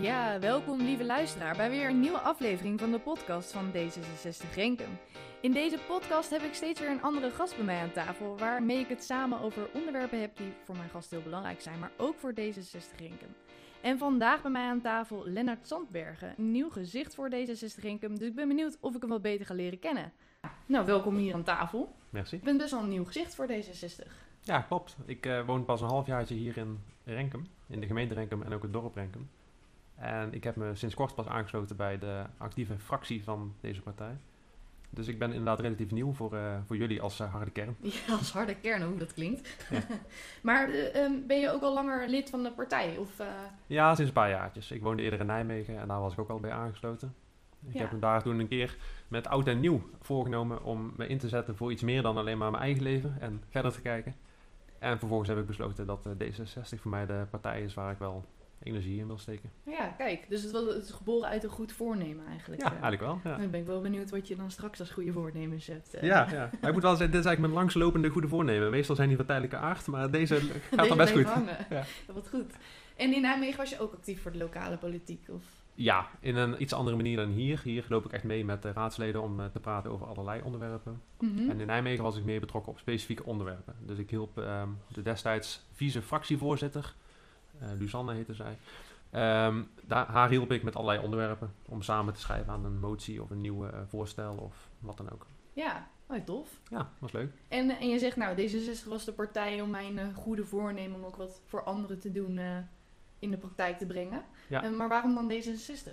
Ja, welkom lieve luisteraar bij weer een nieuwe aflevering van de podcast van D66 Renkum. In deze podcast heb ik steeds weer een andere gast bij mij aan tafel, waarmee ik het samen over onderwerpen heb die voor mijn gast heel belangrijk zijn, maar ook voor D66 Renkum. En vandaag bij mij aan tafel Lennart Zandbergen, een nieuw gezicht voor D66 Renkum, dus ik ben benieuwd of ik hem wat beter ga leren kennen. Nou, welkom hier aan tafel. Merci. Ik ben best wel een nieuw gezicht voor D66. Ja, klopt. Ik eh, woon pas een halfjaartje hier in Renkum, in de gemeente Renkum en ook het dorp Renkum. En ik heb me sinds kort pas aangesloten bij de actieve fractie van deze partij. Dus ik ben inderdaad relatief nieuw voor, eh, voor jullie als eh, harde kern. Ja, als harde kern, hoe dat klinkt. Ja. maar eh, ehm, ben je ook al langer lid van de partij? Of, Ja, sinds een paar jaartjes. Ik woonde eerder in Nijmegen en daar was ik ook al bij aangesloten. Ik Ja. heb me daar toen een keer met oud en nieuw voorgenomen om me in te zetten voor iets meer dan alleen maar mijn eigen leven en verder te kijken. En vervolgens heb ik besloten dat eh, D66 voor mij de partij is waar ik wel energie in wil steken. ja, kijk. Dus het, was, het is geboren uit een goed voornemen eigenlijk. Ja, eh. eigenlijk wel. Ja. Dan ben ik wel benieuwd wat je dan straks als goede voornemens hebt. eh. Ja, ja. Maar ik moet wel zeggen, dit is eigenlijk mijn langslopende goede voornemen. Meestal zijn die van tijdelijke aard, maar deze gaat Deze dan best goed. hangen. Ja. Ja, wat goed. En in Nijmegen was je ook actief voor de lokale politiek? Of? Ja, in een iets andere manier dan hier. Hier loop ik echt mee met de raadsleden om eh, te praten over allerlei onderwerpen. Mhm. En in Nijmegen was ik meer betrokken op specifieke onderwerpen. Dus ik hielp ehm, de destijds vice-fractievoorzitter, Luzanne heette zij. Ehm, daar, haar hielp ik met allerlei onderwerpen om samen te schrijven aan een motie of een nieuw eh, voorstel of wat dan ook. Ja, oh, tof. Ja, was leuk. En, en je zegt, nou, D66 was de partij om mijn eh, goede voornemen om ook wat voor anderen te doen eh, in de praktijk te brengen. Ja. Eh, maar waarom dan D66?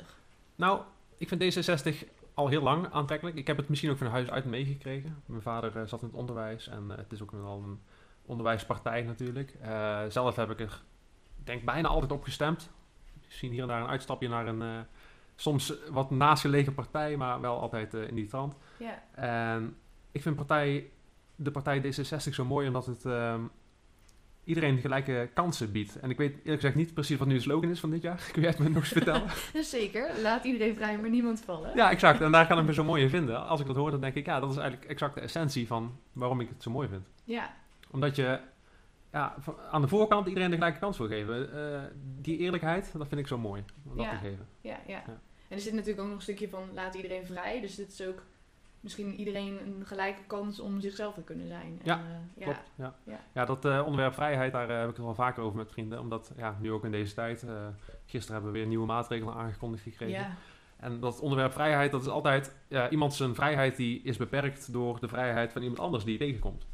Nou, ik vind D66 al heel lang aantrekkelijk. Ik heb het misschien ook van huis uit meegekregen. Mijn vader eh, zat in het onderwijs en eh, het is ook wel een onderwijspartij natuurlijk. Eh, zelf heb ik er, denk bijna altijd op gestemd. Misschien hier en daar een uitstapje naar een eh, soms wat naastgelegen partij, maar wel altijd eh, in die trant. En ik vind partij, de partij D66 zo mooi omdat het ehm, iedereen gelijke kansen biedt. En ik weet eerlijk gezegd niet precies wat nu de slogan is van dit jaar. Kun jij het me nog eens vertellen? Zeker, laat iedereen vrij, maar niemand vallen. Ja, exact. En daar kan ik me zo mooi in vinden. Als ik dat hoor, dan denk ik, ja, dat is eigenlijk exact de essentie van waarom ik het zo mooi vind. Ja, Omdat je ja, aan de voorkant iedereen de gelijke kans wil geven. Eh, die eerlijkheid, dat vind ik zo mooi. Om dat Ja. te geven. ja, ja. Ja. En er zit natuurlijk ook nog een stukje van laat iedereen vrij. Dus dit is ook misschien iedereen een gelijke kans om zichzelf te kunnen zijn. En, Ja, eh, ja. Klopt, ja. Ja. Ja, dat eh, onderwerp vrijheid, daar heb ik het wel vaker over met vrienden. Omdat, ja, nu ook in deze tijd, gisteren hebben we weer nieuwe maatregelen aangekondigd gekregen. Ja, En dat onderwerp vrijheid, dat is altijd, ja, iemand zijn vrijheid die is beperkt door de vrijheid van iemand anders die je tegenkomt.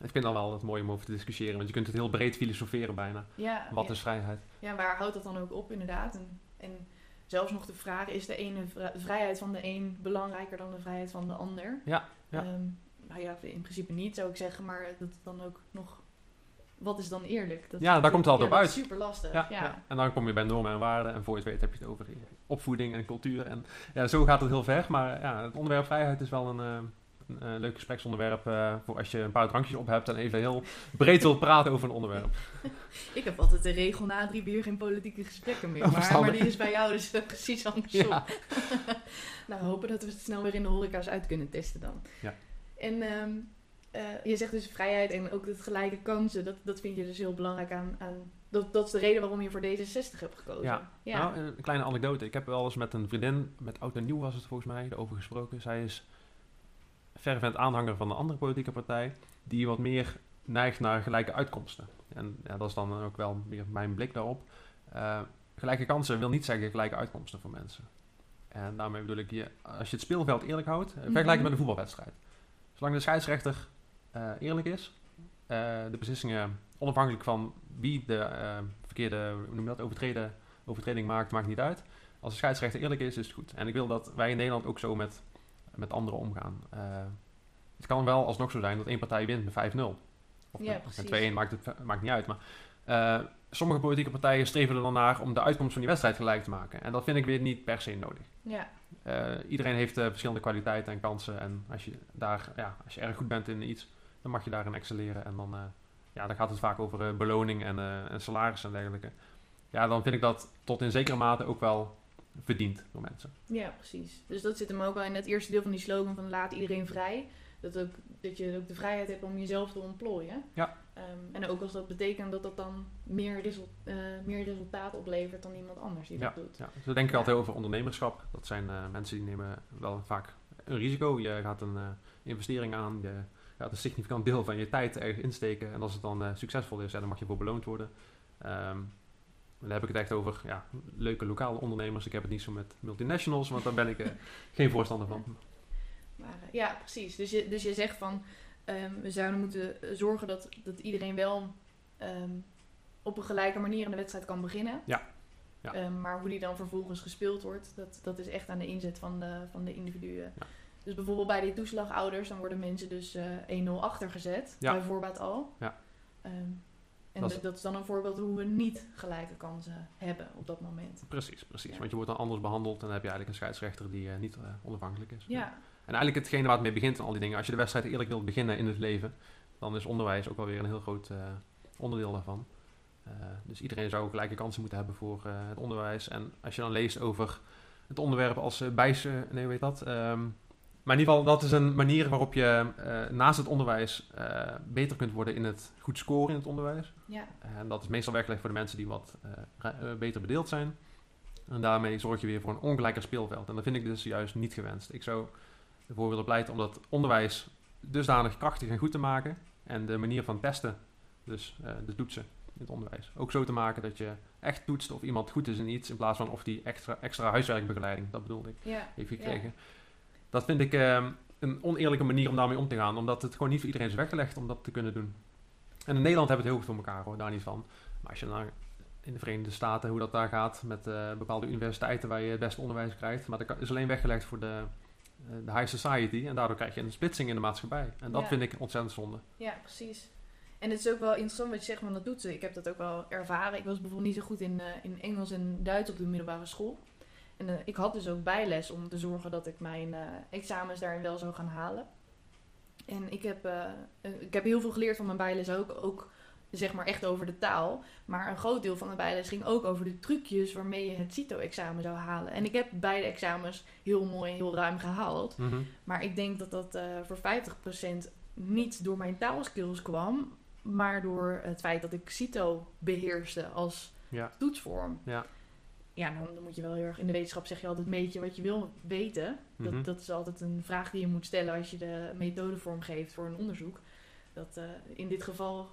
Ik vind dat wel het mooi om over te discussiëren, want je kunt het heel breed filosoferen bijna. ja, Wat ja. is vrijheid? Ja, waar houdt dat dan ook op inderdaad? En, en zelfs nog de vraag, is de ene vri- vrijheid van de een belangrijker dan de vrijheid van de ander? Ja, ja. Ehm, nou ja, in principe niet zou ik zeggen, maar dat dan ook nog... Wat is dan eerlijk? Dat, Ja, daar komt het altijd op dat is uit. super lastig, ja. En dan kom je bij normen en waarden en voor je het weet heb je het over opvoeding en cultuur. En ja, zo gaat het heel ver. Maar ja, het onderwerp vrijheid is wel een, eh, een, eh, leuk gespreksonderwerp eh, voor als je een paar drankjes op hebt en even heel breed wilt praten over een onderwerp. Ik heb altijd de regel na drie bier geen politieke gesprekken meer. Oh, maar, maar die is bij jou dus eh, precies andersom. Ja. nou, hopen dat we het snel weer in de horeca's uit kunnen testen dan. Ja. En ehm, eh, je zegt dus vrijheid en ook het gelijke kansen. Dat, dat vind je dus heel belangrijk aan... aan dat, dat is de reden waarom je voor D66 hebt gekozen. Ja. ja. Nou, een kleine anekdote. Ik heb wel eens met een vriendin, met Oud en Nieuw was het volgens mij, erover gesproken. Zij is fervent aanhanger van een andere politieke partij, die wat meer neigt naar gelijke uitkomsten. En ja, dat is dan ook wel weer mijn blik daarop. Eh, gelijke kansen wil niet zeggen gelijke uitkomsten voor mensen. En daarmee bedoel ik, je, als je het speelveld eerlijk houdt, eh, vergelijk het met een voetbalwedstrijd. Zolang de scheidsrechter eh, eerlijk is, de beslissingen onafhankelijk van wie de verkeerde hoe noem je dat, overtreden, overtreding maakt, maakt niet uit. Als de scheidsrechter eerlijk is, is het goed. En ik wil dat wij in Nederland ook zo met, met anderen omgaan. Eh, het kan wel alsnog zo zijn dat één partij wint met 5-0. Of Ja, met- precies. met 2-1 maakt het maakt niet uit. Maar eh, sommige politieke partijen streven er dan naar om de uitkomst van die wedstrijd gelijk te maken. En dat vind ik weer niet per se nodig. ja. Eh, iedereen heeft verschillende kwaliteiten en kansen. En als je, daar, ja, als je erg goed bent in iets, dan mag je daarin excelleren. En dan, ja, dan gaat het vaak over beloning en, en salaris en dergelijke. Ja, dan vind ik dat tot in zekere mate ook wel verdiend door mensen. Ja, precies. Dus dat zit hem ook wel in het eerste deel van die slogan van laat iedereen vrij. Dat, ook, dat je ook de vrijheid hebt om jezelf te ontplooien. Ja. Ehm, en ook als dat betekent dat dat dan meer, result, eh, meer resultaat oplevert dan iemand anders die dat doet. Ja, zo denk ik altijd over ondernemerschap. Dat zijn eh, mensen die nemen wel vaak een risico. Je gaat een eh, investering aan, je gaat een significant deel van je tijd ergens insteken. En als het dan succesvol is, ja, dan mag je voor beloond worden. Ehm, dan heb ik het echt over ja, leuke lokale ondernemers. Ik heb het niet zo met multinationals, want daar ben ik eh, geen voorstander van. Maar, eh, ja, precies. Dus je, dus je zegt van ehm, we zouden moeten eh, zorgen dat, dat iedereen wel ehm, op een gelijke manier in de wedstrijd kan beginnen. Ja. Ja. Ehm, maar hoe die dan vervolgens gespeeld wordt, dat, dat is echt aan de inzet van de, van de individuen. Ja. Dus bijvoorbeeld bij die toeslagouders, dan worden mensen dus eh 1-0 achtergezet, Ja. bij voorbaat al. Ja. En Dat dat is- dan een voorbeeld hoe we niet gelijke kansen hebben op dat moment. Precies, precies. Ja. Want je wordt dan anders behandeld en dan heb je eigenlijk een scheidsrechter die eh, niet eh, onafhankelijk is. Ja, En eigenlijk hetgene waar het mee begint en al die dingen. Als je de wedstrijd eerlijk wilt beginnen in het leven, dan is onderwijs ook wel weer een heel groot eh, onderdeel daarvan. Dus iedereen zou gelijke kansen moeten hebben voor het onderwijs. En als je dan leest over het onderwerp als uh, bijs... eh, nee, hoe heet dat? Ehm, maar in ieder geval, dat is een manier waarop je eh, naast het onderwijs eh, beter kunt worden in het goed scoren in het onderwijs. ja, En dat is meestal weggelegd voor de mensen die wat eh, beter bedeeld zijn. En daarmee zorg je weer voor een ongelijker speelveld. En dat vind ik dus juist niet gewenst. Ik zou ervoor willen pleiten om dat onderwijs dusdanig krachtig en goed te maken. En de manier van testen, dus de toetsen in het onderwijs, ook zo te maken dat je echt toetst of iemand goed is in iets. In plaats van of die extra, extra huiswerkbegeleiding, dat bedoelde ik, ja. heeft gekregen. Dat vind ik eh, een oneerlijke manier om daarmee om te gaan. Omdat het gewoon niet voor iedereen is weggelegd om dat te kunnen doen. En in Nederland hebben we het heel goed voor elkaar hoor, daar niet van. Maar als je naar in de Verenigde Staten, hoe dat daar gaat met eh, bepaalde universiteiten waar je het beste onderwijs krijgt. Maar dat is alleen weggelegd voor de, eh, de high society. En daardoor krijg je een splitsing in de maatschappij. En dat Ja. vind ik ontzettend zonde. Ja, precies. En het is ook wel interessant wat je zegt van dat toetsen. Ik heb dat ook wel ervaren. Ik was bijvoorbeeld niet zo goed in, eh, in Engels en Duits op de middelbare school. En eh, ik had dus ook bijles om te zorgen dat ik mijn eh, examens daarin wel zou gaan halen. En ik heb, eh, ik heb heel veel geleerd van mijn bijles ook. Ook zeg maar echt over de taal. Maar een groot deel van mijn bijles ging ook over de trucjes waarmee je het CITO-examen zou halen. En ik heb beide examens heel mooi en heel ruim gehaald. Maar ik denk dat dat voor 50% niet door mijn taalskills kwam, maar door het feit dat ik CITO beheerste als Ja. toetsvorm. Ja. Ja, dan, dan moet je wel heel erg... In de wetenschap zeg je altijd meet je wat je wil weten. Dat, Mhm. dat is altijd een vraag die je moet stellen als je de methode vormgeeft voor een onderzoek. Dat eh, in dit geval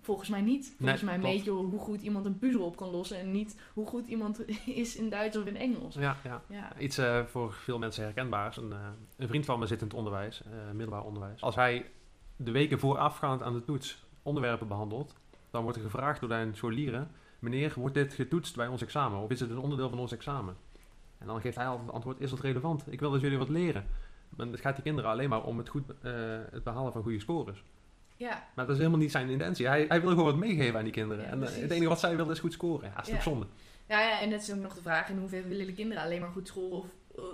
volgens mij niet. Volgens mij klopt. meet je hoe goed iemand een puzzel op kan lossen... en niet hoe goed iemand is in Duits of in Engels. Ja, ja. Ja, Iets eh, voor veel mensen herkenbaars. Een, eh, een vriend van me zit in het onderwijs, middelbaar onderwijs. Als hij de weken voorafgaand aan de toets onderwerpen behandelt, dan wordt er gevraagd door zijn scholieren: Meneer, wordt dit getoetst bij ons examen? Of is het een onderdeel van ons examen? En dan geeft hij altijd het antwoord: Is dat relevant? Ik wil dat jullie wat leren. Maar het gaat die kinderen alleen maar om het, goed, eh, het behalen van goede scores. ja, Maar dat is helemaal niet zijn intentie. Hij, hij wil gewoon wat meegeven aan die kinderen. Ja, en eh, het enige wat zij willen is goed scoren. Ja, dat is Ja. zonde. Ja, ja, en dat is ook nog de vraag in hoeverre willen de kinderen alleen maar goed scoren of,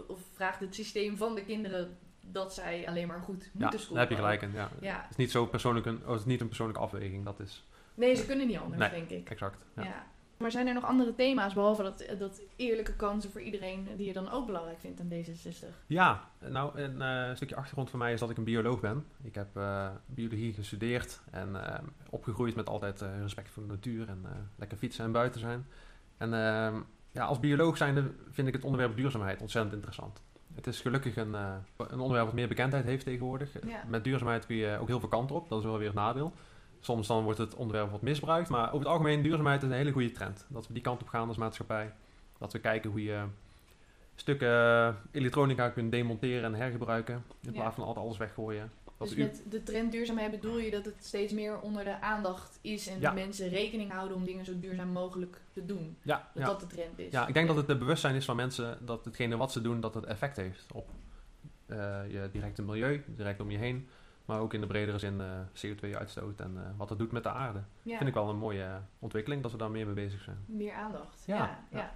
of vraagt het systeem van de kinderen dat zij alleen maar goed Ja, moeten daar scoren. heb je gelijk in. Ja. Ja, Het is niet zo persoonlijk een, oh, het is niet een persoonlijke afweging. Dat is nee, ze kunnen niet anders, Nee. denk ik. exact. Ja. Ja. Maar zijn er nog andere thema's, behalve dat, dat eerlijke kansen voor iedereen, die je dan ook belangrijk vindt aan D66? Ja, nou, een eh, stukje achtergrond van mij is dat ik een bioloog ben. Ik heb eh, biologie gestudeerd en eh, opgegroeid met altijd respect voor de natuur en lekker fietsen en buiten zijn. En ehm, ja, als bioloog zijnde vind ik het onderwerp duurzaamheid ontzettend interessant. Het is gelukkig een, een onderwerp wat meer bekendheid heeft tegenwoordig. Ja. Met duurzaamheid kun je ook heel veel kanten op, dat is wel weer het nadeel. Soms dan wordt het onderwerp wat misbruikt, maar over het algemeen duurzaamheid is een hele goede trend. Dat we die kant op gaan als maatschappij. Dat we kijken hoe je stukken elektronica kunt demonteren en hergebruiken. In plaats van altijd alles weggooien. Dat Dus met de trend duurzaamheid bedoel je dat het steeds meer onder de aandacht is en Ja. dat mensen rekening houden om dingen zo duurzaam mogelijk te doen. ja, Dat ja. dat de trend is. ja, ik denk dat het de bewustzijn is van mensen dat hetgene wat ze doen, dat het effect heeft op eh, je directe milieu, direct om je heen. Maar ook in de bredere zin eh, CO2-uitstoot en eh, wat het doet met de aarde. Ja. Vind ik wel een mooie eh, ontwikkeling dat we daar meer mee bezig zijn. Meer aandacht. Ja, Ja.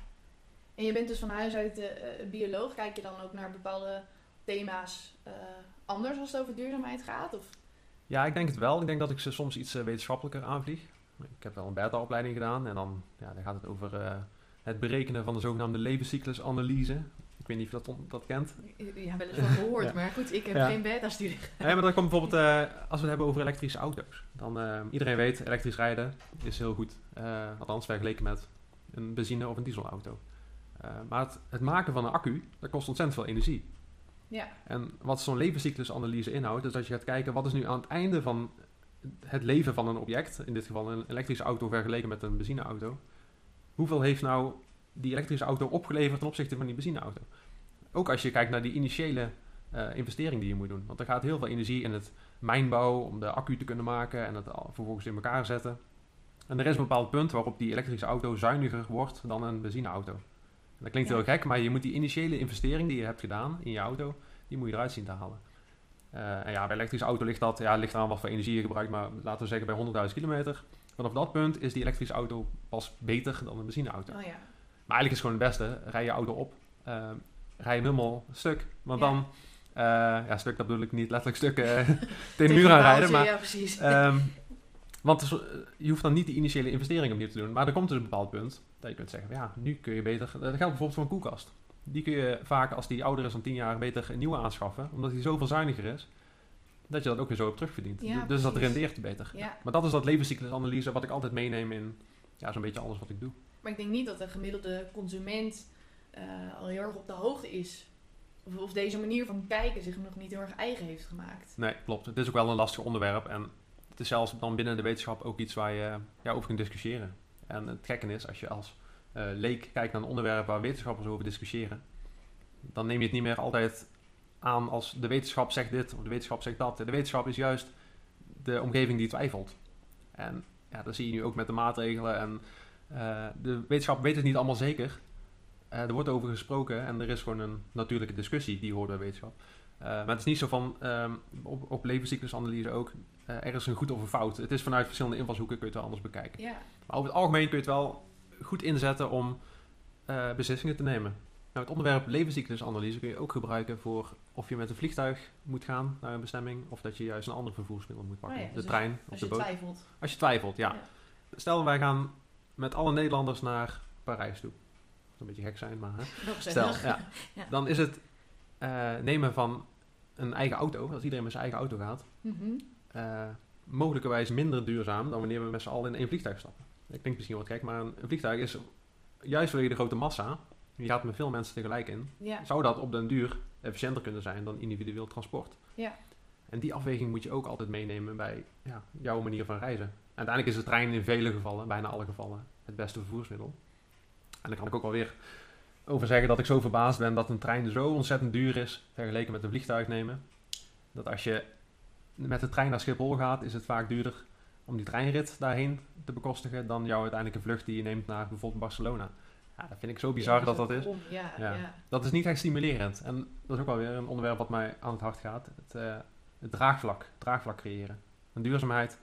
En je bent dus van huis uit bioloog. Kijk je dan ook naar bepaalde thema's anders als het over duurzaamheid gaat? Of? Ja, ik denk het wel. Ik denk dat ik ze soms iets wetenschappelijker aanvlieg. Ik heb wel een beta-opleiding gedaan en dan, ja, dan gaat het over het berekenen van de zogenaamde levenscyclusanalyse. Ik weet niet of je dat, dat kent. Ja, wel eens van gehoord, Ja. maar goed, ik heb Ja. geen beta-studie. Nee, maar dan komt bijvoorbeeld, eh, als we het hebben over elektrische auto's. Dan, eh, iedereen weet, elektrisch rijden is heel goed. Eh, althans, vergeleken met een benzine- of een dieselauto. Eh, maar het, het maken van een accu, dat kost ontzettend veel energie. Ja, En wat zo'n levenscyclusanalyse inhoudt, is dat je gaat kijken wat is nu aan het einde van het leven van een object, in dit geval een elektrische auto vergeleken met een benzineauto, hoeveel heeft nou die elektrische auto opgeleverd ten opzichte van die benzineauto? Ook als je kijkt naar die initiële eh, investering die je moet doen. Want er gaat heel veel energie in het mijnbouw om de accu te kunnen maken en het vervolgens in elkaar zetten. En er is een bepaald punt waarop die elektrische auto zuiniger wordt dan een benzineauto. En dat klinkt Ja. heel gek, maar je moet die initiële investering die je hebt gedaan in je auto, die moet je eruit zien te halen. Eh, en ja, bij elektrische auto ligt dat, ja, ligt aan wat voor energie je gebruikt, maar laten we zeggen bij 100.000 kilometer. Vanaf dat punt is die elektrische auto pas beter dan een benzineauto. oh ja. Maar eigenlijk is het gewoon het beste, rij je auto op, eh, rij hem helemaal stuk. Want Ja. dan, eh, ja stuk dat bedoel ik niet letterlijk stuk eh, tegen de muur een aanrijden, paaltje, maar Ja, precies. Ehm, want dus, eh, je hoeft dan niet die initiële investering opnieuw te doen. Maar er komt dus een bepaald punt dat je kunt zeggen, ja, nu kun je beter... Dat geldt bijvoorbeeld voor een koelkast. Die kun je vaak, als die ouder is dan 10 jaar, beter een nieuwe aanschaffen. Omdat die zoveel zuiniger is, dat je dat ook weer zo op terugverdient. Ja, dus dat rendeert beter. Ja. Maar dat is dat levenscyclusanalyse wat ik altijd meeneem in ja, zo'n beetje alles wat ik doe. Maar ik denk niet dat de gemiddelde consument eh, al heel erg op de hoogte is. Of, of deze manier van kijken zich nog niet heel erg eigen heeft gemaakt. Nee, klopt. Het is ook wel een lastig onderwerp. En het is zelfs dan binnen de wetenschap ook iets waar je ja, over kunt discussiëren. En het gekke is, als je als eh, leek kijkt naar een onderwerp waar wetenschappers over discussiëren, dan neem je het niet meer altijd aan als de wetenschap zegt dit of de wetenschap zegt dat. De wetenschap is juist de omgeving die twijfelt. En ja, dat zie je nu ook met de maatregelen. En eh, de wetenschap weet het niet allemaal zeker. Eh, er wordt over gesproken en er is gewoon een natuurlijke discussie die hoort bij wetenschap. Eh, maar het is niet zo van, ehm, op, op levenscyclusanalyse ook, eh, er is een goed of een fout. Het is vanuit verschillende invalshoeken kun je het wel anders bekijken. Ja, Maar over het algemeen kun je het wel goed inzetten om beslissingen te nemen. Nou, het onderwerp levenscyclusanalyse kun je ook gebruiken voor of je met een vliegtuig moet gaan naar een bestemming, of dat je juist een ander vervoersmiddel moet pakken. Oh ja, de dus trein of als de je boot. twijfelt. Als je twijfelt, ja. Ja. Stel, wij gaan met alle Nederlanders naar Parijs toe. Een beetje gek zijn, maar... Hè? Stel, ja. Ja. Dan is het eh, nemen van een eigen auto, als iedereen met zijn eigen auto gaat, Mhm. eh, mogelijkerwijs minder duurzaam dan wanneer we met z'n allen in één vliegtuig stappen. Dat klinkt misschien wat gek, maar een, een vliegtuig is juist vanwege de grote massa, je gaat met veel mensen tegelijk in, Ja, zou dat op den duur efficiënter kunnen zijn dan individueel transport. Ja. En die afweging moet je ook altijd meenemen bij ja, jouw manier van reizen. Uiteindelijk is de trein in vele gevallen, bijna alle gevallen, het beste vervoersmiddel. En dan kan ik ook alweer over zeggen dat ik zo verbaasd ben dat een trein zo ontzettend duur is vergeleken met een vliegtuig nemen. Dat als je met de trein naar Schiphol gaat, is het vaak duurder om die treinrit daarheen te bekostigen dan jouw uiteindelijke vlucht die je neemt naar bijvoorbeeld Barcelona. Ja, dat vind ik zo bizar Ja, dat dat is. Ja, Ja. Dat is niet echt stimulerend. En dat is ook wel weer een onderwerp wat mij aan het hart gaat. Het, eh, het draagvlak. Draagvlak creëren. En duurzaamheid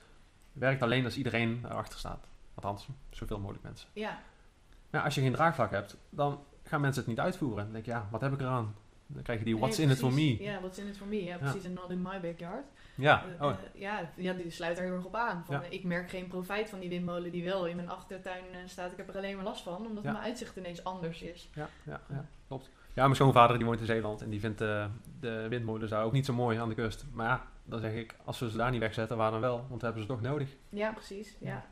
werkt alleen als iedereen erachter staat. Althans, zoveel mogelijk mensen. ja. Maar als je geen draagvlak hebt, dan gaan mensen het niet uitvoeren. Dan denk je, ja, wat heb ik eraan? Dan krijg je die what's Nee, in it for me. Ja, what's in it for me. Ja, precies. En not in my backyard. Ja, Eh, oh, eh, ja, ja, die sluit daar heel erg op aan. Van, Ja. eh, Ik merk geen profijt van die windmolen die wel in mijn achtertuin staat. Ik heb er alleen maar last van, omdat Ja. mijn uitzicht ineens anders is. ja, ja, ja, klopt. Ja, mijn schoonvader die woont in Zeeland en die vindt de windmolens daar ook niet zo mooi aan de kust. Maar ja, dan zeg ik, als we ze daar niet wegzetten, waar dan wel? Want we hebben ze toch nodig. Ja, precies. Ja.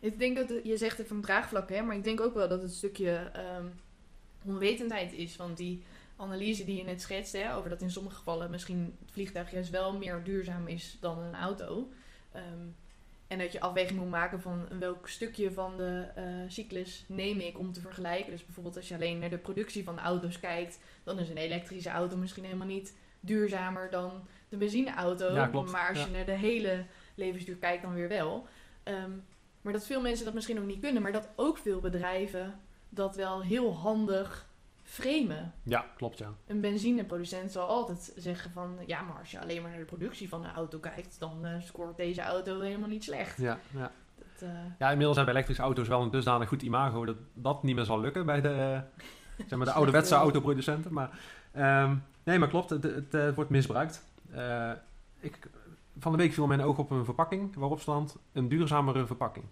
Ik denk dat het- je zegt het van draagvlak, hè, maar ik denk ook wel dat het een stukje ehm, onwetendheid is. Want die analyse die je net schetste, hè, over dat in sommige gevallen misschien het vliegtuig juist wel meer duurzaam is dan een auto. Ehm, en dat je afweging moet maken van welk stukje van de eh, cyclus neem ik om te vergelijken. Dus bijvoorbeeld als je alleen naar de productie van de auto's kijkt, dan is een elektrische auto misschien helemaal niet duurzamer dan de benzineauto. Ja. Maar als Ja. je naar de hele levensduur kijkt, dan weer wel. Ehm, maar dat veel mensen dat misschien ook niet kunnen, maar dat ook veel bedrijven dat wel heel handig framen. Ja, klopt ja. Een benzineproducent zal altijd zeggen van... ja, maar als je alleen maar naar de productie van de auto kijkt... dan eh, scoort deze auto helemaal niet slecht. Ja, ja. Dat, eh, Ja, inmiddels hebben elektrische auto's wel een dusdanig goed imago dat dat niet meer zal lukken bij de, eh, zeg maar de ouderwetse autoproducenten. Maar, ehm, nee, maar klopt, het, het, wordt misbruikt. Ik, van de week viel mijn oog op een verpakking waarop stond een duurzamere verpakking.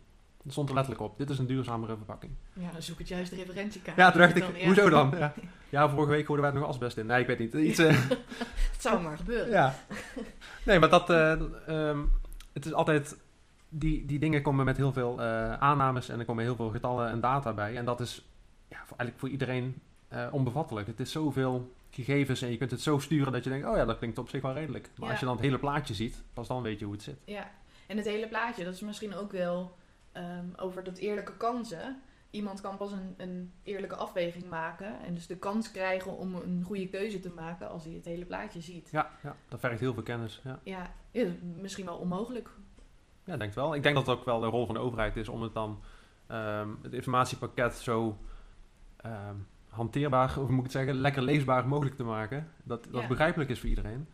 Er stond er letterlijk op, dit is een duurzamere verpakking. Ja, dan zoek het juist de referentiekaart. Ja, toen dacht ik, Dan, ja. hoezo dan? Ja. ja, vorige week hoorden wij het nog asbest in. Nee, ik weet niet. Iets, eh, Het zou maar gebeuren. ja. Nee, maar dat, eh, ehm, het is altijd, die, die dingen komen met heel veel eh, aannames en er komen heel veel getallen en data bij. En dat is ja, voor, eigenlijk voor iedereen onbevattelijk. Het is zoveel gegevens en je kunt het zo sturen dat je denkt, oh ja, dat klinkt op zich wel redelijk. Maar als je dan het hele plaatje ziet, pas dan weet je hoe het zit. Ja, en het hele plaatje, dat is misschien ook wel ehm, over dat eerlijke kansen. Iemand kan pas een, een eerlijke afweging maken en dus de kans krijgen om een goede keuze te maken als hij het hele plaatje ziet. Ja, ja dat vergt heel veel kennis. Ja. Ja, ja, misschien wel onmogelijk. Ja, ik denk wel. Ik denk dat het ook wel de rol van de overheid is om het dan ehm, het informatiepakket zo ehm, hanteerbaar, of moet ik het zeggen, lekker leesbaar mogelijk te maken. Dat dat Ja. begrijpelijk is voor iedereen.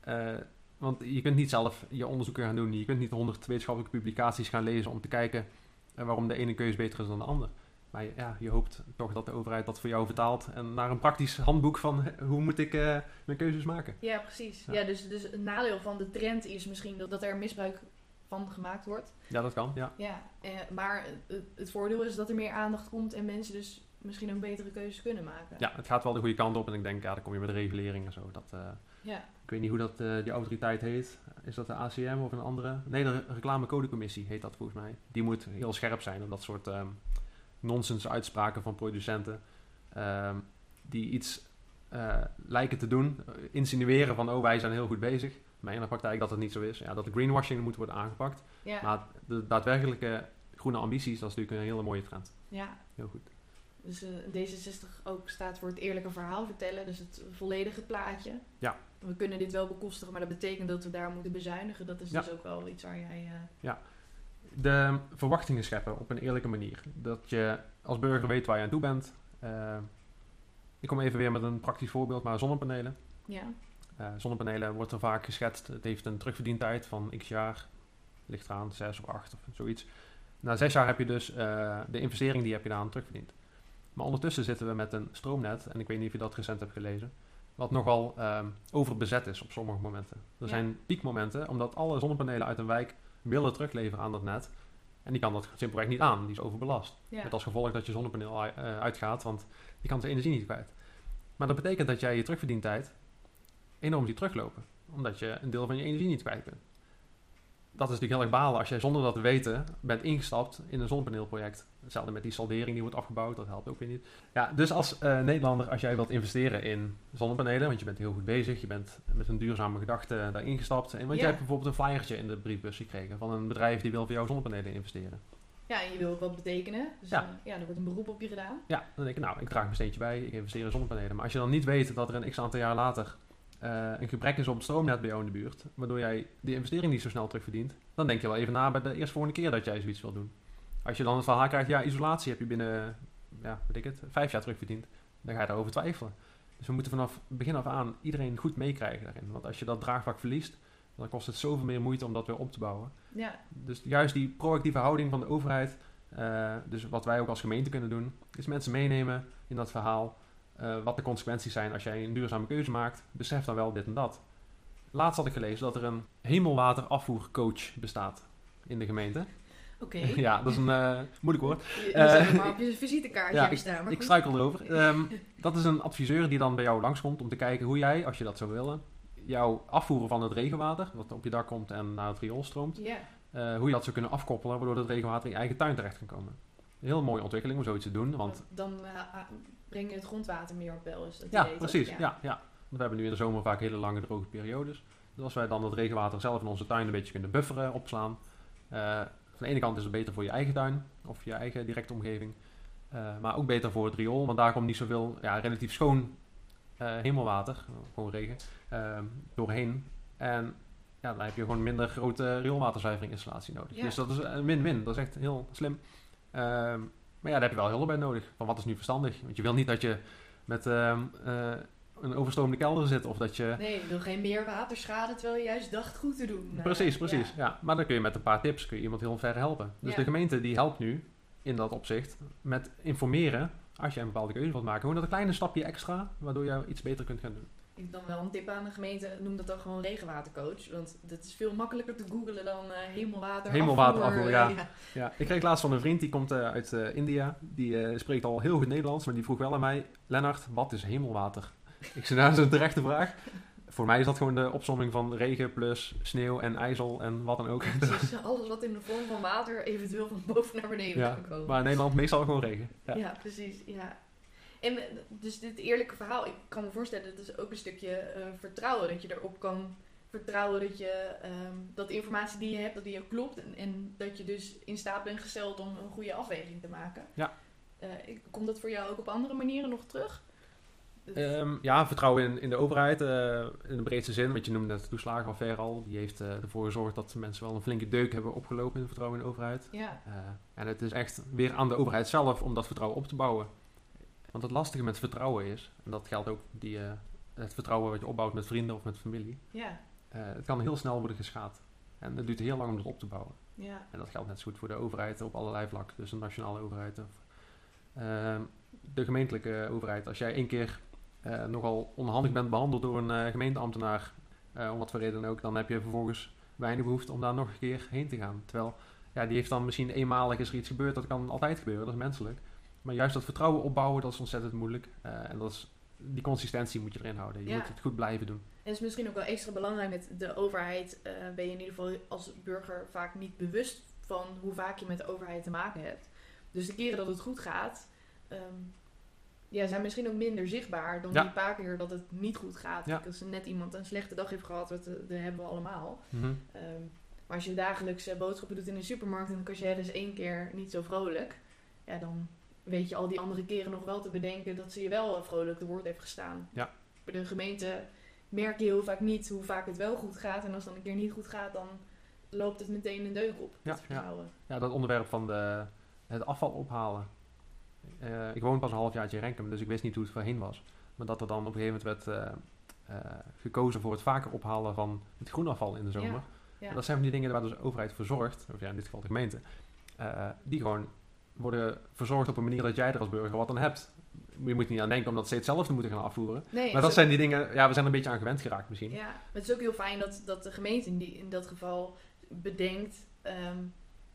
Eh, want je kunt niet zelf je onderzoeken gaan doen. Je kunt niet honderd wetenschappelijke publicaties gaan lezen om te kijken eh, waarom de ene keuze beter is dan de ander. Maar ja, je hoopt toch dat de overheid dat voor jou vertaalt en naar een praktisch handboek van eh, hoe moet ik eh, mijn keuzes maken. Ja, precies. Ja. Ja, dus, dus een nadeel van de trend is misschien dat, dat er misbruik van gemaakt wordt. Ja, dat kan. Ja. Ja, eh, maar het, het voordeel is dat er meer aandacht komt en mensen dus misschien een betere keuze kunnen maken. ja, het gaat wel de goede kant op en ik denk, ja, dan kom je met regulering en zo. Dat, Ja, Ik weet niet hoe dat, eh, die autoriteit heet. Is dat de ACM of een andere? Nee, de reclamecodecommissie heet dat volgens mij. Die moet heel scherp zijn op dat soort ehm nonsens uitspraken van producenten. ehm, die iets eh, lijken te doen. eh, insinueren van, oh wij zijn heel goed bezig. Maar in de praktijk dat het niet zo is. Ja, dat de greenwashing moet worden aangepakt. ja, Maar de daadwerkelijke groene ambities, dat is natuurlijk een hele mooie trend. ja. Heel goed. Dus eh, D66 ook staat voor het eerlijke verhaal vertellen, dus het volledige plaatje. Ja. We kunnen dit wel bekostigen, maar dat betekent dat we daar moeten bezuinigen. Dat is Ja. dus ook wel iets waar jij... eh, de verwachtingen scheppen op een eerlijke manier. Dat je als burger weet waar je aan toe bent. Eh, ik kom even weer met een praktisch voorbeeld, maar zonnepanelen. ja, zonnepanelen wordt er vaak geschetst. Het heeft een terugverdientijd van x jaar. Ligt eraan, zes of acht of zoiets. Na zes jaar heb je dus de investering die heb je daaraan terugverdiend. Maar ondertussen zitten we met een stroomnet, en ik weet niet of je dat recent hebt gelezen, wat nogal ehm, overbezet is op sommige momenten. Er Ja. zijn piekmomenten, omdat alle zonnepanelen uit een wijk willen terugleveren aan dat net. En die kan dat simpelweg niet aan, die is overbelast. ja. Met als gevolg dat je zonnepaneel eh, uitgaat, want die kan zijn energie niet kwijt. Maar dat betekent dat jij je terugverdientijd enorm ziet teruglopen. Omdat je een deel van je energie niet kwijt kunt. Dat is natuurlijk heel erg balen als jij zonder dat te weten bent ingestapt in een zonnepaneelproject. Hetzelfde met die saldering die wordt afgebouwd, dat helpt ook weer niet. Ja, dus als eh, Nederlander, als jij wilt investeren in zonnepanelen, want je bent heel goed bezig, je bent met een duurzame gedachte daar ingestapt. En want Ja. jij hebt bijvoorbeeld een flyertje in de briefbus gekregen van een bedrijf die wil voor jou zonnepanelen investeren. ja, en je wil ook wat betekenen. Dus Ja. ja. ja, er wordt een beroep op je gedaan. Ja, dan denk ik, nou, ik draag mijn steentje bij, ik investeer in zonnepanelen. Maar als je dan niet weet dat er een x aantal jaar later eh, een gebrek is op het stroomnet bij jou in de buurt, waardoor jij die investering niet zo snel terugverdient, dan denk je wel even na bij de eerstvolgende keer dat jij zoiets wil doen. Als je dan het verhaal krijgt, ja, isolatie heb je binnen, ja, weet ik het, vijf jaar terugverdiend, dan ga je daarover twijfelen. Dus we moeten vanaf begin af aan iedereen goed meekrijgen daarin. Want als je dat draagvlak verliest, dan kost het zoveel meer moeite om dat weer op te bouwen. Ja, Dus juist die proactieve houding van de overheid, eh, dus wat wij ook als gemeente kunnen doen, is mensen meenemen in dat verhaal. Eh, wat de consequenties zijn als jij een duurzame keuze maakt. Besef dan wel dit en dat. Laatst had ik gelezen dat er een hemelwaterafvoercoach bestaat in de gemeente. oké. ja, dat is een eh, moeilijk woord. Je, je Eh, maar op je visitekaartje ja, staan. Maar Ik struikel erover. Ehm, dat is een adviseur die dan bij jou langskomt om te kijken hoe jij, als je dat zou willen, jouw afvoeren van het regenwater, wat op je dak komt en naar het riool stroomt, hoe je dat zou kunnen afkoppelen, waardoor het regenwater in je eigen tuin terecht kan komen. Een heel mooie ontwikkeling om zoiets te doen, want dan ah, breng je het grondwater meer op peil. Is dat ja, idee, toch? precies, ja. Ja, Want we hebben nu in de zomer vaak hele lange droge periodes. Dus als wij dan het regenwater zelf in onze tuin een beetje kunnen bufferen, opslaan. eh, van de ene kant is het beter voor je eigen tuin of je eigen directe omgeving. eh, maar ook beter voor het riool, want daar komt niet zoveel ja, relatief schoon eh, hemelwater, gewoon regen, eh, doorheen. En ja, dan heb je gewoon minder grote rioolwaterzuiveringinstallatie nodig. Ja. Dus dat is een win-win, dat is echt heel slim. Ehm, maar ja, daar heb je wel hulp bij nodig. Van wat is nu verstandig? Want je wil niet dat je met ehm, eh, een overstromende kelder zit of dat je... Nee, je wil geen meer waterschade terwijl je juist dacht goed te doen. Eh, Precies, precies. ja. Ja. maar dan kun je met een paar tips kun je iemand heel ver helpen. Dus Ja. de gemeente die helpt nu in dat opzicht met informeren als je een bepaalde keuze wilt maken. Gewoon dat een kleine stapje extra, waardoor je iets beter kunt gaan doen. Ik dan wel een tip aan de gemeente, noem dat dan gewoon regenwatercoach. Want dat is veel makkelijker te googlen dan eh, hemelwater. Hemelwater afvoer, ja. Ja, ik kreeg laatst van een vriend, die komt eh, uit eh, India. Die spreekt al heel goed Nederlands, maar die vroeg wel aan mij... Lennart, wat is hemelwater? Ik zei, nou, dat is een terechte vraag. Voor mij is dat gewoon de opsomming van regen plus sneeuw en ijzel en wat dan ook. Precies, alles wat in de vorm van water eventueel van boven naar beneden Ja, kan komen. Maar in Nederland meestal gewoon regen. Ja. Ja, precies. Ja. En dus dit eerlijke verhaal, ik kan me voorstellen, dat is ook een stukje eh, vertrouwen. Dat je erop kan vertrouwen dat je ehm, dat de informatie die je hebt, dat die ook klopt. En, en dat je dus in staat bent gesteld om een goede afweging te maken. Ja. Eh, komt dat voor jou ook op andere manieren nog terug? Ehm, ja, vertrouwen in, in de overheid eh, in de breedste zin. Want je noemde net de toeslagenaffaire al. Die heeft ervoor gezorgd dat mensen wel een flinke deuk hebben opgelopen in het vertrouwen in de overheid. ja, en het is echt weer aan de overheid zelf om dat vertrouwen op te bouwen. Want het lastige met vertrouwen is, en dat geldt ook die, eh, het vertrouwen wat je opbouwt met vrienden of met familie, ja, eh, het kan heel snel worden geschaad. En het duurt heel lang om dat op te bouwen. ja, En dat geldt net zo goed voor de overheid op allerlei vlakken. Dus de nationale overheid of ehm, de gemeentelijke overheid. Als jij één keer eh, nogal onhandig bent behandeld door een gemeenteambtenaar, om wat voor reden ook, dan heb je vervolgens weinig behoefte om daar nog een keer heen te gaan. Terwijl, ja, die heeft dan misschien eenmalig is er iets gebeurd, dat kan altijd gebeuren, dat is menselijk. Maar juist dat vertrouwen opbouwen, dat is ontzettend moeilijk. Eh, en dat is, die consistentie moet je erin houden. Je Ja. moet het goed blijven doen. En het is misschien ook wel extra belangrijk met de overheid. eh, ben je in ieder geval als burger vaak niet bewust van hoe vaak je met de overheid te maken hebt. Dus de keren dat het goed gaat, ehm, ja, zijn misschien ook minder zichtbaar dan Ja. die paar keer dat het niet goed gaat. Ja. Als net iemand een slechte dag heeft gehad, dat, eh, dat hebben we allemaal. Mhm. Ehm, maar als je dagelijks boodschappen doet in de supermarkt en dan kan je dus één keer niet zo vrolijk, ja, dan weet je al die andere keren nog wel te bedenken dat ze je wel vrolijk te woord heeft gestaan. Ja. Bij de gemeente merk je heel vaak niet hoe vaak het wel goed gaat. En als het dan een keer niet goed gaat, dan loopt het meteen een deuk op. Ja. Ja, dat onderwerp van de, het afval ophalen. Eh, ik woon pas een halfjaartje in Renkum, dus ik wist niet hoe het voorheen was. Maar dat er dan op een gegeven moment werd eh, eh, gekozen voor het vaker ophalen van het groenafval in de zomer. Ja, ja. Dat zijn van die dingen waar dus de overheid voor zorgt, of ja, in dit geval de gemeente, die gewoon worden verzorgd op een manier dat jij er als burger wat aan hebt. Je moet niet aan denken omdat ze hetzelfde moeten gaan afvoeren. Nee, Maar dat is zijn die dingen, ja, we zijn er een beetje aan gewend geraakt misschien. Ja, maar het is ook heel fijn dat, dat de gemeente in, die, in dat geval bedenkt ehm,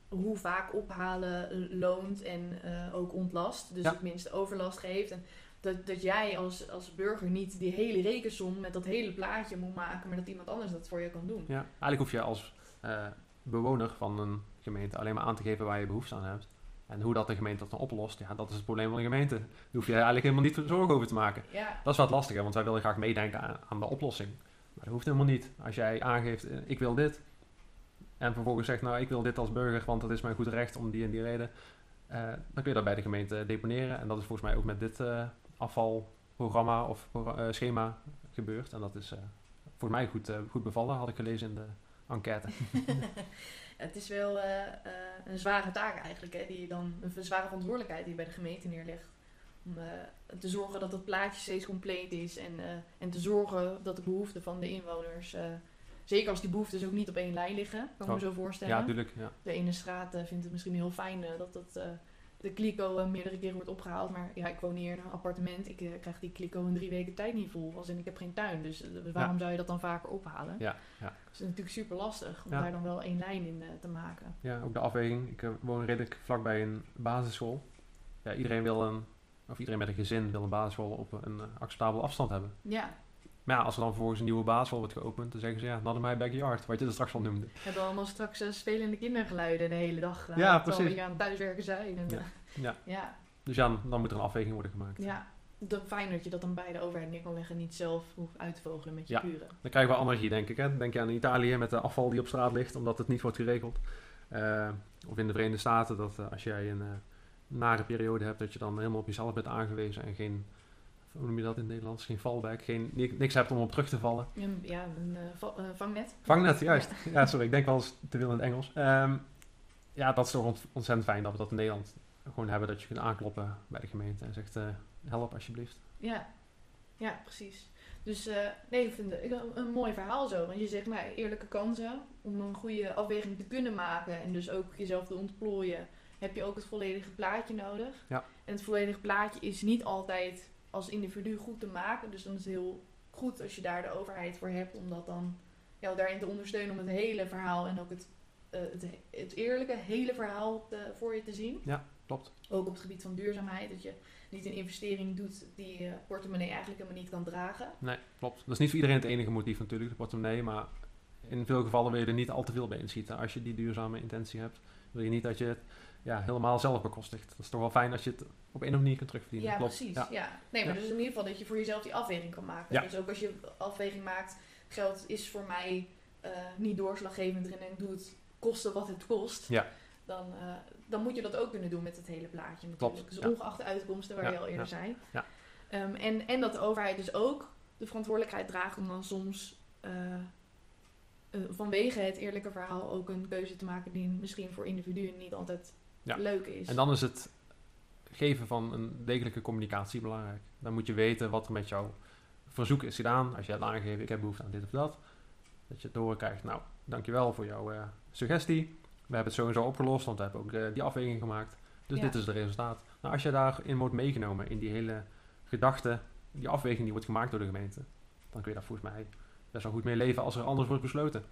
hoe vaak ophalen loont en eh, ook ontlast. Dus Ja. het minste overlast geeft. En dat, dat jij als, als burger niet die hele rekensom met dat hele plaatje moet maken, maar dat iemand anders dat voor je kan doen. Ja, eigenlijk hoef je als eh, bewoner van een gemeente alleen maar aan te geven waar je behoefte aan hebt. En hoe dat de gemeente dat dan oplost, ja, dat is het probleem van de gemeente. Daar hoef je eigenlijk helemaal niet zorgen over te maken. Ja, Dat is wat lastiger, want wij willen graag meedenken aan, aan de oplossing. Maar dat hoeft helemaal niet. Als jij aangeeft, eh, ik wil dit. En vervolgens zegt, nou, ik wil dit als burger, want dat is mijn goed recht om die en die reden. eh, dan kun je dat bij de gemeente deponeren. En dat is volgens mij ook met dit eh, afvalprogramma of schema gebeurd. En dat is volgens mij goed, goed bevallen, had ik gelezen in de enquête. het is wel eh, eh, een zware taak eigenlijk, hè, die je dan, een zware verantwoordelijkheid die je bij de gemeente neerlegt. Om eh, te zorgen dat het plaatje steeds compleet is en, en te zorgen dat de behoeften van de inwoners, zeker als die behoeftes ook niet op één lijn liggen, kan ik me Oh, zo voorstellen. Ja, natuurlijk. Ja. De ene straat vindt het misschien heel fijn dat dat, de kliko eh, meerdere keren wordt opgehaald. Maar ja, ik woon hier in een appartement. Ik eh, krijg die kliko in drie weken tijd niet vol. Als in ik heb geen tuin. Dus eh, waarom zou je dat dan vaker ophalen? Ja, ja. Dat is natuurlijk super lastig om Ja. daar dan wel één lijn in te maken. ja, ook de afweging. Ik woon redelijk vlakbij een basisschool. Ja, iedereen wil een, of iedereen met een gezin wil een basisschool op een acceptabele afstand hebben. Ja, Maar ja, als er dan vervolgens een nieuwe basisschool wordt geopend, dan zeggen ze ja, not in my backyard, wat je er straks al noemde. we hebben allemaal straks eh, spelende kindergeluiden de hele dag. eh, Ja, terwijl precies. we hier aan het thuiswerken zijn. En, Ja. eh, Ja. ja, Dus ja, dan moet er een afweging worden gemaakt. ja. Dat, fijn dat je dat dan bij de overheid neer kan leggen en niet zelf hoeft uit te vogelen met je Ja. buren. Dan krijgen we anarchie, denk ik. Hè? Denk je aan Italië met de afval die op straat ligt, omdat het niet wordt geregeld. Eh, of in de Verenigde Staten, dat als jij een nare periode hebt, dat je dan helemaal op jezelf bent aangewezen en geen, hoe noem je dat in het Nederlands, geen fallback, geen, ni- niks hebt om op terug te vallen. Ja, een eh, eh, vangnet. Vangnet, juist. Ja, sorry, ik denk wel eens te veel in het Engels. Ehm, ja, dat is toch ont- ontzettend fijn dat we dat in Nederland gewoon hebben, dat je kunt aankloppen bij de gemeente en zegt, eh, help alsjeblieft. Ja, ja precies. Dus nee, ik vind het een, een mooi verhaal zo. Want je zegt, nou, eerlijke kansen om een goede afweging te kunnen maken en dus ook jezelf te ontplooien, heb je ook het volledige plaatje nodig. Ja. En het volledige plaatje is niet altijd als individu goed te maken. Dus dan is het heel goed als je daar de overheid voor hebt om dat dan ja, daarin te ondersteunen om het hele verhaal en ook het, eh, het, het eerlijke hele verhaal te- voor je te zien. Klopt. Ook op het gebied van duurzaamheid, dat je niet een investering doet die je portemonnee eigenlijk helemaal niet kan dragen. Nee, klopt. Dat is niet voor iedereen het enige motief natuurlijk, de portemonnee. Maar in veel gevallen wil je er niet al te veel bij inschieten. Als je die duurzame intentie hebt, wil je niet dat je het ja, helemaal zelf bekostigt. Dat is toch wel fijn als je het op een of andere manier kunt terugverdienen. Ja, klopt. precies. Ja. Ja. Nee, maar dus in ieder geval dat je voor jezelf die afweging kan maken. Ja. Dus ook als je afweging maakt, geld is voor mij eh, niet doorslaggevend erin en doe het kosten wat het kost. Ja. Dan, eh, dan moet je dat ook kunnen doen met het hele plaatje natuurlijk. Klopt, Dus ongeacht de uitkomsten waar je al eerder zei. ja. Ehm, en, en dat de overheid dus ook de verantwoordelijkheid draagt om dan soms eh, vanwege het eerlijke verhaal ook een keuze te maken die misschien voor individuen niet altijd Ja. leuk is. En dan is het geven van een degelijke communicatie belangrijk. Dan moet je weten wat er met jouw verzoek is gedaan. Als je hebt aangegeven, ik heb behoefte aan dit of dat. Dat je het door krijgt, nou, dankjewel voor jouw eh, suggestie. We hebben het zo opgelost, want we hebben ook eh, die afweging gemaakt. Dus Ja. dit is het resultaat. Nou, als je daarin wordt meegenomen, in die hele gedachte, die afweging die wordt gemaakt door de gemeente, dan kun je daar volgens mij best wel goed mee leven als er anders wordt besloten.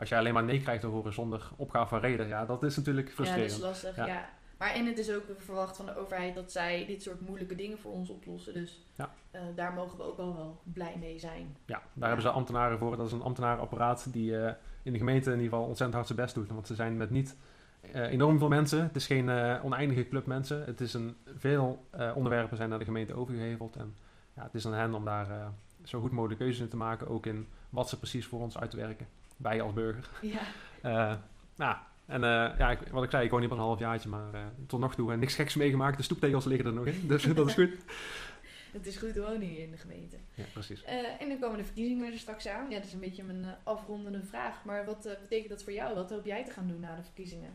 Als je alleen maar nee krijgt te horen zonder opgave van reden, ja, dat is natuurlijk Ja, frustrerend. dat is lastig, Ja. ja. Maar en het is ook verwacht van de overheid dat zij dit soort moeilijke dingen voor ons oplossen. Dus Ja. eh, daar mogen we ook wel wel blij mee zijn. Ja, daar hebben ze ambtenaren voor. Dat is een ambtenarenapparaat die eh, in de gemeente in ieder geval ontzettend hard zijn best doet. Want ze zijn met niet eh, enorm veel mensen. Het is geen oneindige club mensen. Het is een, veel onderwerpen zijn naar de gemeente overgeheveld. En ja, het is aan hen om daar zo goed mogelijk keuzes in te maken. Ook in wat ze precies voor ons uitwerken. Wij als burger. Ja, Eh, nou, en eh, ja, ik, wat ik zei, ik woon hier pas een half jaartje. Maar eh, tot nog toe niks geks meegemaakt. De stoeptegels liggen er nog in. Dus dat is goed. het is goed wonen hier in de gemeente. Ja, precies. En dan komen de verkiezingen er straks aan. Ja, dat is een beetje mijn afrondende vraag. Maar wat betekent dat voor jou? Wat hoop jij te gaan doen na de verkiezingen?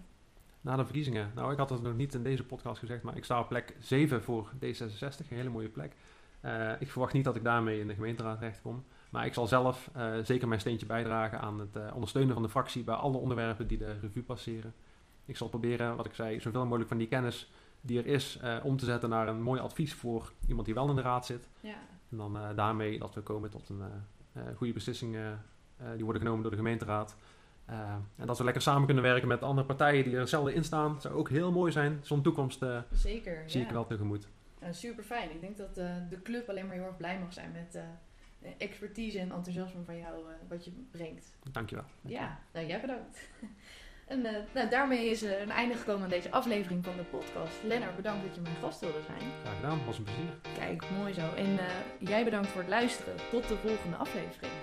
Na de verkiezingen. Nou, ik had het nog niet in deze podcast gezegd, maar ik sta op plek 7 voor D66. Een hele mooie plek. Ik verwacht niet dat ik daarmee in de gemeenteraad terechtkom. Maar ik zal zelf eh, zeker mijn steentje bijdragen aan het eh, ondersteunen van de fractie bij alle onderwerpen die de revue passeren. Ik zal proberen, wat ik zei, zoveel mogelijk van die kennis die er is, eh, om te zetten naar een mooi advies voor iemand die wel in de raad zit. Ja, En dan daarmee dat we komen tot een goede beslissingen eh, die worden genomen door de gemeenteraad. En dat we lekker samen kunnen werken met andere partijen die er hetzelfde in staan. Zou ook heel mooi zijn. Zo'n toekomst zeker. zie ja. ik wel tegemoet. super fijn. Ik denk dat de club alleen maar heel erg blij mag zijn met expertise en enthousiasme van jou, eh, wat je brengt. Dankjewel. Ja, nou jij bedankt. En eh, nou, daarmee is er een einde gekomen aan deze aflevering van de podcast. Lennart, bedankt dat je mijn gast wilde zijn. Graag gedaan. Was een plezier. Kijk, mooi zo. En eh, jij bedankt voor het luisteren. Tot de volgende aflevering.